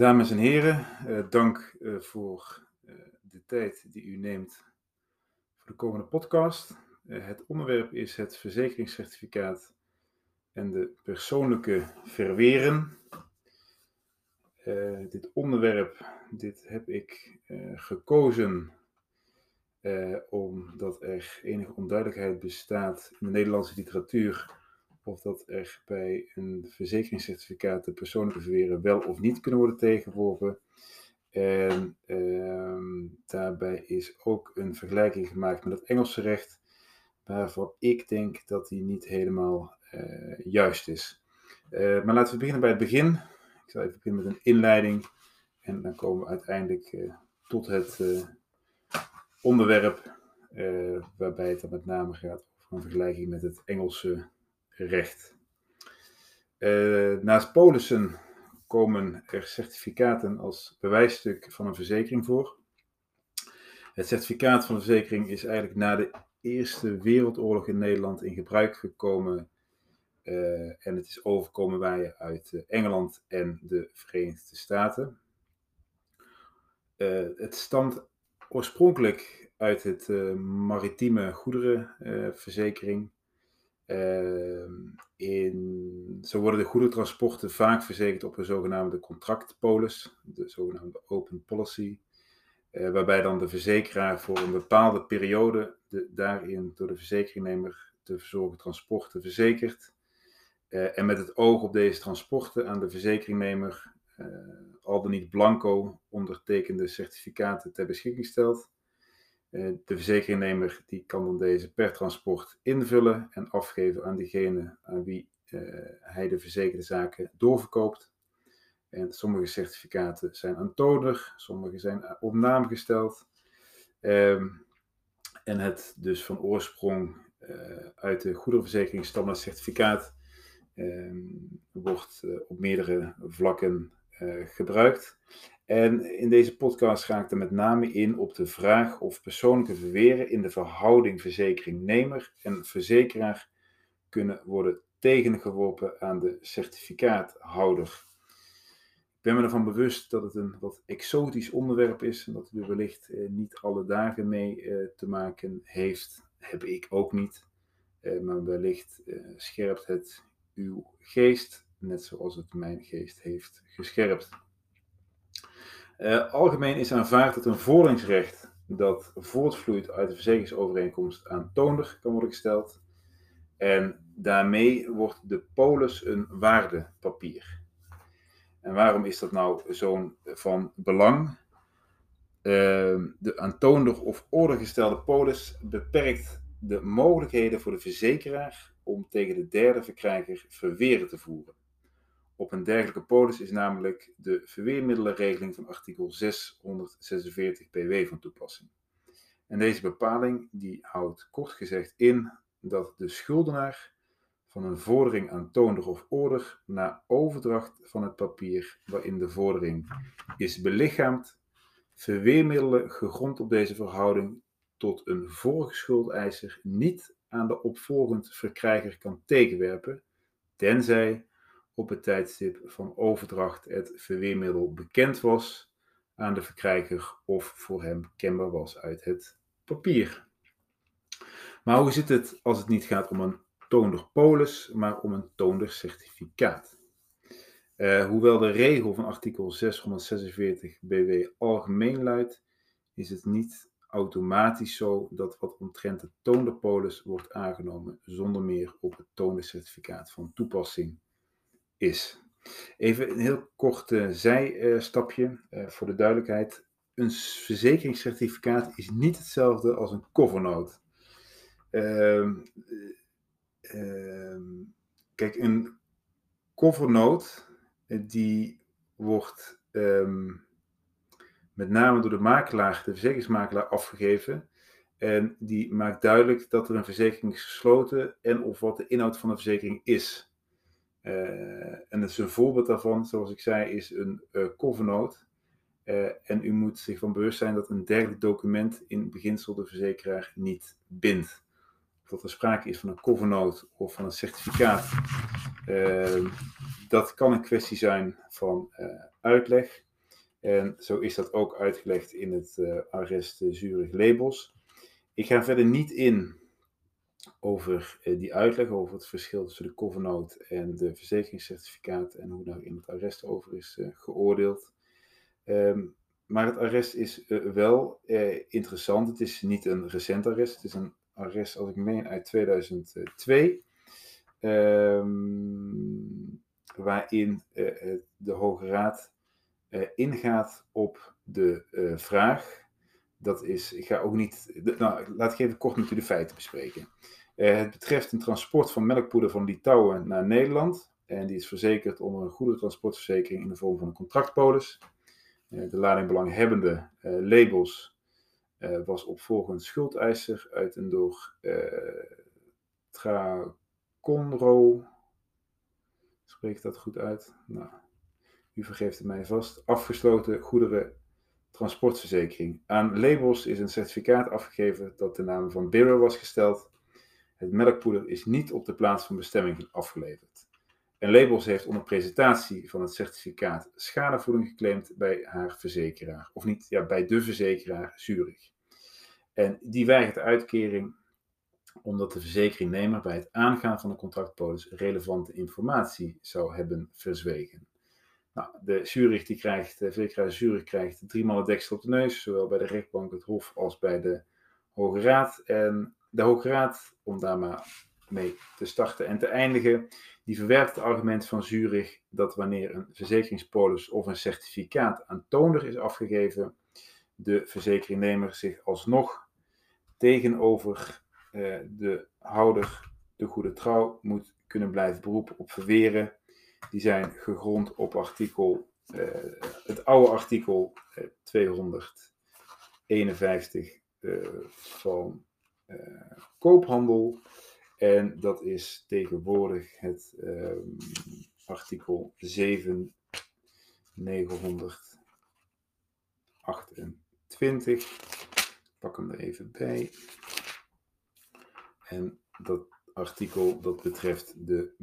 Dames en heren, uh, dank uh, voor uh, de tijd die u neemt voor de komende podcast. het onderwerp is het verzekeringscertificaat en de persoonlijke verweren. dit onderwerp dit heb ik gekozen omdat er enige onduidelijkheid bestaat in de Nederlandse literatuur of dat er bij een verzekeringscertificaat de persoonlijke verweren wel of niet kunnen worden tegengeworpen. En ehm, daarbij is ook een vergelijking gemaakt met het Engelse recht, waarvan ik denk dat die niet helemaal uh, juist is. Uh, maar laten we beginnen bij het begin. Ik zal even beginnen met een inleiding en dan komen we uiteindelijk uh, tot het onderwerp, waarbij het dan met name gaat over een vergelijking met het Engelse recht. Uh, naast polissen komen er certificaten als bewijsstuk van een verzekering voor. Het certificaat van de verzekering is eigenlijk na de Eerste Wereldoorlog in Nederland in gebruik gekomen. Uh, en het is overkomen waaien uit uh, Engeland en de Verenigde Staten. het stamt oorspronkelijk uit het maritieme goederenverzekering. Ehm, in, zo worden de goederentransporten vaak verzekerd op een zogenaamde contractpolis, de zogenaamde open policy, uh, waarbij dan de verzekeraar voor een bepaalde periode de daarin door de verzekeringnemer te verzorgen transporten verzekert. Uh, en met het oog op deze transporten aan de verzekeringnemer uh, al dan niet blanco ondertekende certificaten ter beschikking stelt. Eh, de verzekeringnemer die kan dan deze per transport invullen en afgeven aan diegene aan wie eh, hij de verzekerde zaken doorverkoopt. En sommige certificaten zijn aantonig, sommige zijn op naam gesteld. Ehm, en het dus van oorsprong uit de goederenverzekering standaard certificaat ehm, wordt op meerdere vlakken gebruikt. En in deze podcast ga ik er met name in op de vraag of persoonlijke verweren in de verhouding verzekering-nemer en verzekeraar kunnen worden tegengeworpen aan de certificaathouder. Ik ben me ervan bewust dat het een wat exotisch onderwerp is en dat u wellicht eh, niet alle dagen mee eh, te maken heeft. Heb ik ook niet. Eh, maar wellicht eh, scherpt het uw geest, net zoals het mijn geest heeft gescherpt. Uh, algemeen is aanvaard dat een vorderingsrecht dat voortvloeit uit de verzekeringsovereenkomst aantoondig kan worden gesteld. En daarmee wordt de polis een waardepapier. En waarom is dat nou zo'n van belang? Uh, de aantoondig of ordergestelde polis beperkt de mogelijkheden voor de verzekeraar om tegen de derde verkrijger verweren te voeren. Op een dergelijke polis is namelijk de verweermiddelenregeling van artikel 646 BW van toepassing. En deze bepaling die houdt kort gezegd in dat de schuldenaar van een vordering aantoondig of order na overdracht van het papier waarin de vordering is belichaamd, verweermiddelen gegrond op deze verhouding tot een vorige schuldeiser niet aan de opvolgend verkrijger kan tegenwerpen, tenzij op het tijdstip van overdracht het verweermiddel bekend was aan de verkrijger of voor hem kenbaar was uit het papier. Maar hoe zit het als het niet gaat om een toondig polis, maar om een toondig certificaat? Uh, hoewel de regel van artikel 646 BW algemeen luidt, is het niet automatisch zo dat wat omtrent het toonde polis wordt aangenomen zonder meer op het toonde certificaat van toepassing is. Even een heel kort uh, zijstapje uh, voor de duidelijkheid. Een verzekeringscertificaat is niet hetzelfde als een covernote. Uh, kijk, een covernote die wordt ehm, met name door de makelaar, de verzekeringsmakelaar, afgegeven. En die maakt duidelijk dat er een verzekering is gesloten en of wat de inhoud van de verzekering is. Uh, en dus een voorbeeld daarvan, zoals ik zei, is een uh, covernote. Uh, en u moet zich van bewust zijn dat een dergelijk document in beginsel de verzekeraar niet bindt. Of dat er sprake is van een covernote of van een certificaat, dat kan een kwestie zijn van uitleg. En zo is dat ook uitgelegd in het uh, arrest Zurich Labels. Ik ga verder niet in over die uitleg, over het verschil tussen de covernote en de verzekeringscertificaat en hoe daar in het arrest over is geoordeeld. Um, maar het arrest is wel interessant. Het is niet een recent arrest. Het is een arrest, als ik meen, uit 2002. Um, waarin de Hoge Raad ingaat op de vraag. Dat is, ik ga ook niet. Nou, laat ik even kort met u de feiten bespreken. het betreft een transport van melkpoeder van Litouwen naar Nederland. En die is verzekerd onder een goede transportverzekering in de vorm van een contractpolis. de ladingbelanghebbende labels was opvolgend schuldeiser uit een door Traconro Spreek dat goed uit? Nou, u vergeeft het mij vast. Afgesloten goederen transportverzekering. Aan labels is een certificaat afgegeven dat de naam van bearer was gesteld. Het melkpoeder is niet op de plaats van bestemming afgeleverd. En Labels heeft onder presentatie van het certificaat schadevoeding geclaimd bij haar verzekeraar. Of niet, ja, bij de verzekeraar Zurich. En die weigert uitkering omdat de verzekeringnemer bij het aangaan van de contractpolis relevante informatie zou hebben verzwegen. Nou, de Zurich die krijgt, de verzekeraar Zurich krijgt driemaal deksel op de neus, zowel bij de rechtbank, het Hof als bij de Hoge Raad. En de Hoge Raad, om daar maar mee te starten en te eindigen, die verwerpt het argument van Zurich dat wanneer een verzekeringspolis of een certificaat aantoonlijk is afgegeven, de verzekeringnemer zich alsnog tegenover uh, de houder de goede trouw moet kunnen blijven beroepen op verweren. Die zijn gegrond op artikel, uh, het oude artikel uh, 251 van koophandel. En dat is tegenwoordig het ehm, artikel 7928. Ik pak hem er even bij. En dat artikel dat betreft de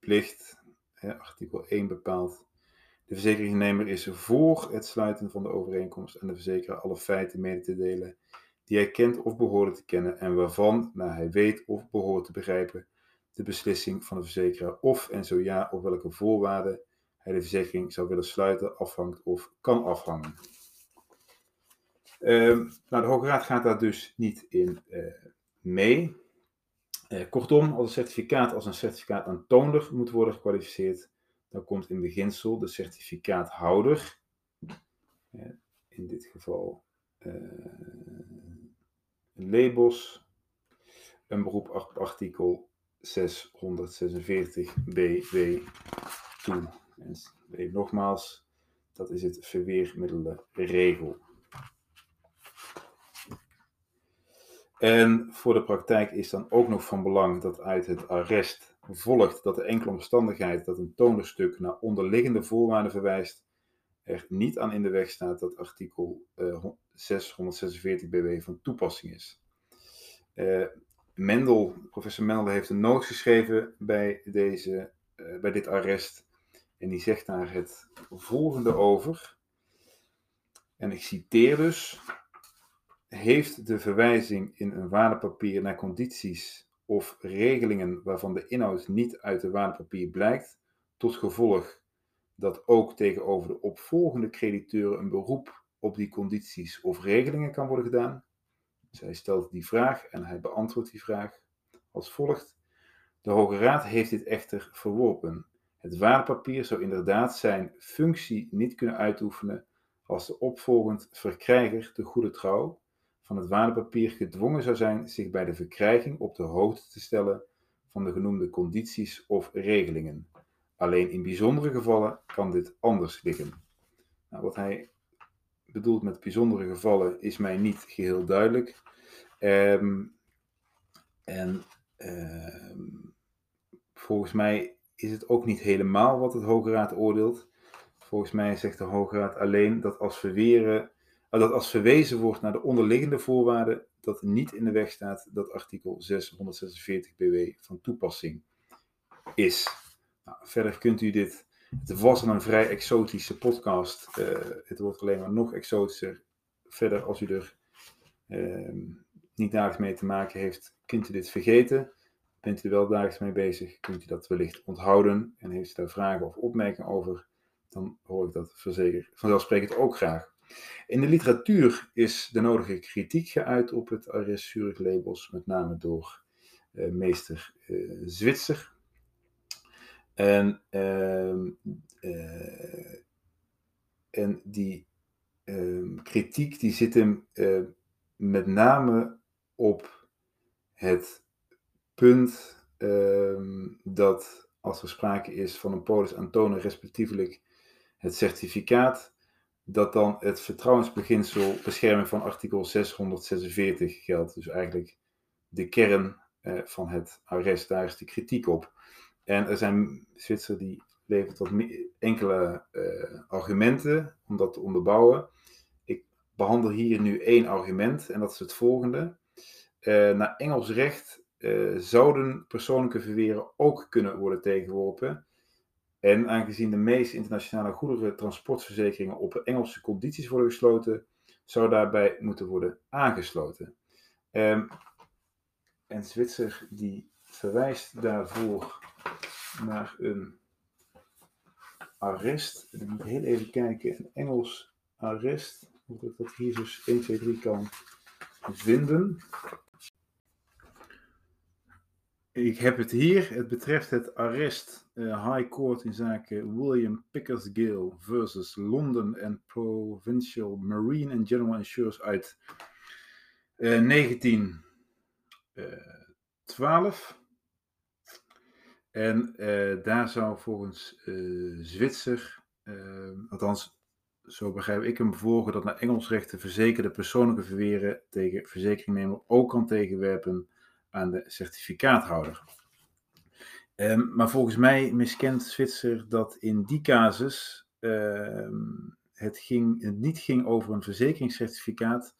mededelingsplicht. Hè, artikel 1 bepaalt. De verzekeringsnemer is voor het sluiten van de overeenkomst aan de verzekeraar alle feiten mede te delen die hij kent of behoort te kennen en waarvan, naar hij weet of behoort te begrijpen, de beslissing van de verzekeraar of en zo ja op welke voorwaarden hij de verzekering zou willen sluiten afhangt of kan afhangen. Nou, de Hoge Raad gaat daar dus niet in uh, mee. Eh, kortom, als een certificaat als een certificaat aantoonlijk moet worden gekwalificeerd, dan komt in beginsel de certificaathouder, eh, in dit geval eh, labels, een beroep op artikel 646 BW toe. En nogmaals, dat is het verweermiddelenregel. En voor de praktijk is dan ook nog van belang dat uit het arrest volgt dat de enkele omstandigheid dat een tonerstuk naar onderliggende voorwaarden verwijst, er niet aan in de weg staat dat artikel uh, 646 BW van toepassing is. Uh, Mendel, professor Mendel heeft een noot geschreven bij, deze, uh, bij dit arrest en die zegt daar het volgende over. En ik citeer dus heeft de verwijzing in een waardepapier naar condities of regelingen waarvan de inhoud niet uit de waardepapier blijkt, tot gevolg dat ook tegenover de opvolgende crediteuren een beroep op die condities of regelingen kan worden gedaan. Zij stelt die vraag en hij beantwoordt die vraag als volgt. De Hoge Raad heeft dit echter verworpen. Het waardepapier zou inderdaad zijn functie niet kunnen uitoefenen als de opvolgend verkrijger de goede trouw van het waardepapier gedwongen zou zijn zich bij de verkrijging op de hoogte te stellen van de genoemde condities of regelingen. Alleen in bijzondere gevallen kan dit anders liggen. Nou, wat hij bedoelt met bijzondere gevallen is mij niet geheel duidelijk. Um, en um, volgens mij is het ook niet helemaal wat het Hoge Raad oordeelt. Volgens mij zegt de Hoge Raad alleen dat als verweren dat als verwezen wordt naar de onderliggende voorwaarden, dat niet in de weg staat dat artikel 646 BW van toepassing is. Nou, verder kunt u dit Het was een vrij exotische podcast. Eh, het wordt alleen maar nog exotischer. Verder, als u er ehm, niet dagelijks mee te maken heeft, kunt u dit vergeten. Bent u er wel dagelijks mee bezig, kunt u dat wellicht onthouden. En heeft u daar vragen of opmerkingen over, dan hoor ik dat vanzelfsprekend ook graag. In de literatuur is de nodige kritiek geuit op het Ares Zurich labels, met name door uh, meester uh, Zwitser. En, uh, en die ehm, kritiek die zit hem met name op het punt ehm, dat als er sprake is van een polis aantonen, respectievelijk het certificaat, dat dan het vertrouwensbeginsel bescherming van artikel 646 geldt. Dus eigenlijk de kern eh, van het arrest, daar is de kritiek op. En er zijn Zwitser die levert wat enkele uh, argumenten om dat te onderbouwen. Ik behandel hier nu één argument en dat is het volgende. Uh, naar Engels recht uh, zouden persoonlijke verweren ook kunnen worden tegengeworpen en aangezien de meeste internationale goederentransportverzekeringen op Engelse condities worden gesloten, zou daarbij moeten worden aangesloten. Um, en Zwitser die verwijst daarvoor naar een arrest. Ik moet heel even kijken, een Engels arrest, hoe ik dat hier dus 1, 2, 3 kan vinden. Ik heb het hier. Het betreft het arrest uh, High Court in zaken William Pickersgill versus London and Provincial Marine and General Insurance uit uh, eh, 1912. Eh, en daar zou volgens Zwitser, althans zo begrijp ik hem, bevolgen dat naar Engels recht de verzekerde persoonlijke verweren tegen verzekeringnemer ook kan tegenwerpen aan de certificaathouder. Um, maar volgens mij miskent Zwitser dat in die casus uh, het, ging, het niet ging over een verzekeringscertificaat,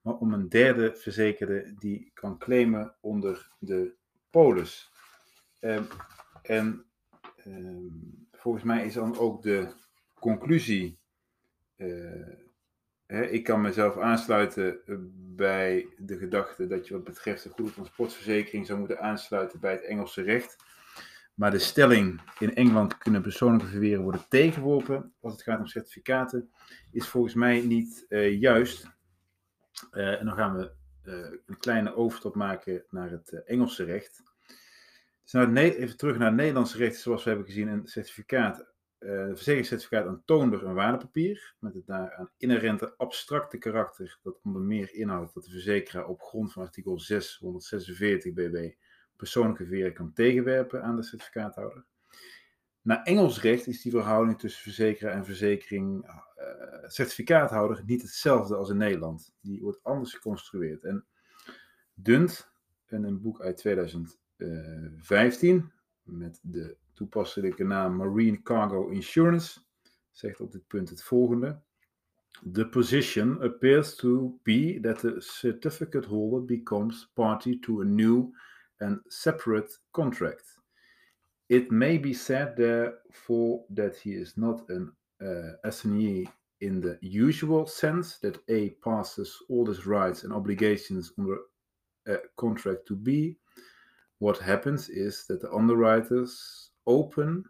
maar om een derde verzekerde die kan claimen onder de polis. Um, en volgens mij is dan ook de conclusie uh, ik kan mezelf aansluiten eh, bij de gedachte dat je wat betreft de goede transportverzekering zou moeten aansluiten bij het Engelse recht. Maar de stelling in Engeland kunnen persoonlijke verweren worden tegengeworpen als het gaat om certificaten, is volgens mij niet uh, juist. Uh, en dan gaan we een kleine overstap maken naar het Engelse recht. Dus even terug naar het Nederlandse recht, zoals we hebben gezien, een certificaat uh, verzekeringscertificaat aantoonbaar een waardepapier met het daaraan inherente abstracte karakter dat onder meer inhoudt dat de verzekeraar op grond van artikel 646 BW persoonlijke veren kan tegenwerpen aan de certificaathouder. Naar Engels recht is die verhouding tussen verzekeraar en verzekering uh, certificaathouder niet hetzelfde als in Nederland. Die wordt anders geconstrueerd. En Dunt, in een boek uit 2015, met de toepasselijke naam Marine Cargo Insurance, zegt op dit punt het volgende. The position appears to be that the certificate holder becomes party to a new and separate contract. It may be said therefore that he is not an uh, assignee in the usual sense that A passes all his rights and obligations under a contract to B. What happens is that the underwriters open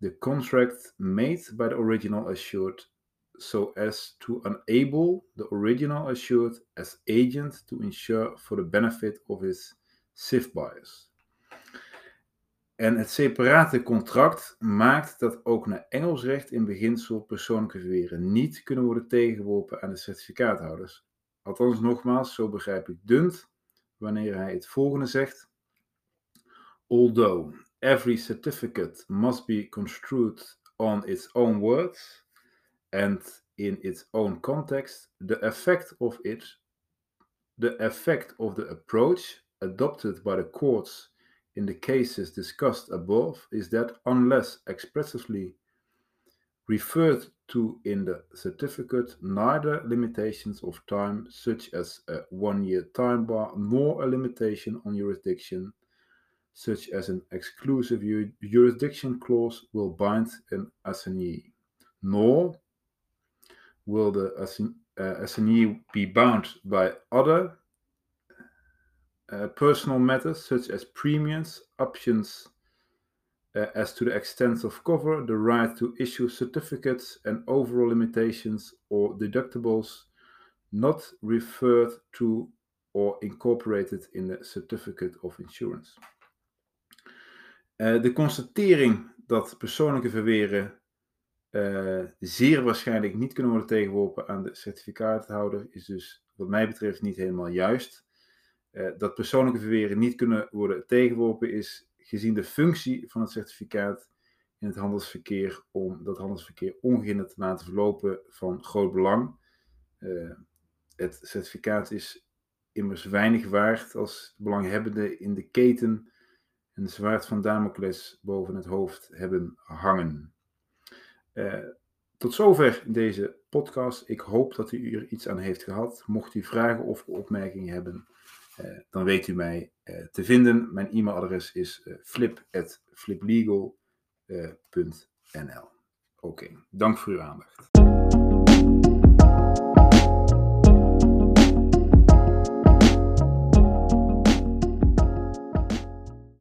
the contract made by the original assured so as to enable the original assured as agent to insure for the benefit of his SIF buyers. En het separate contract maakt dat ook naar Engels recht in beginsel persoonlijke verweren niet kunnen worden tegengeworpen aan de certificaathouders. Althans, nogmaals, zo begrijp ik Dunt wanneer hij het volgende zegt. Although every certificate must be construed on its own words and in its own context, the effect of it, the effect of the approach adopted by the courts in the cases discussed above is that unless expressly referred to in the certificate, neither limitations of time, such as a one year time bar, nor a limitation on jurisdiction, such as an exclusive jurisdiction clause, will bind an assignee, nor will the uh, assignee be bound by other uh, personal matters such as premiums, options uh, as to the extent of cover, the right to issue certificates, and overall limitations or deductibles not referred to or incorporated in the certificate of insurance. Uh, de constatering dat persoonlijke verweren uh, zeer waarschijnlijk niet kunnen worden tegengeworpen aan de certificaathouder is dus wat mij betreft niet helemaal juist. Uh, dat persoonlijke verweren niet kunnen worden tegengeworpen is gezien de functie van het certificaat in het handelsverkeer om dat handelsverkeer ongehinderd te laten verlopen van groot belang. Het certificaat is immers weinig waard als belanghebbenden in de keten een zwaard van Damocles boven het hoofd hebben hangen. Uh, tot zover deze podcast. Ik hoop dat u er iets aan heeft gehad. Mocht u vragen of opmerkingen hebben, uh, dan weet u mij uh, te vinden. Mijn e-mailadres is flip.fliplegal.nl. Oké, dank voor uw aandacht.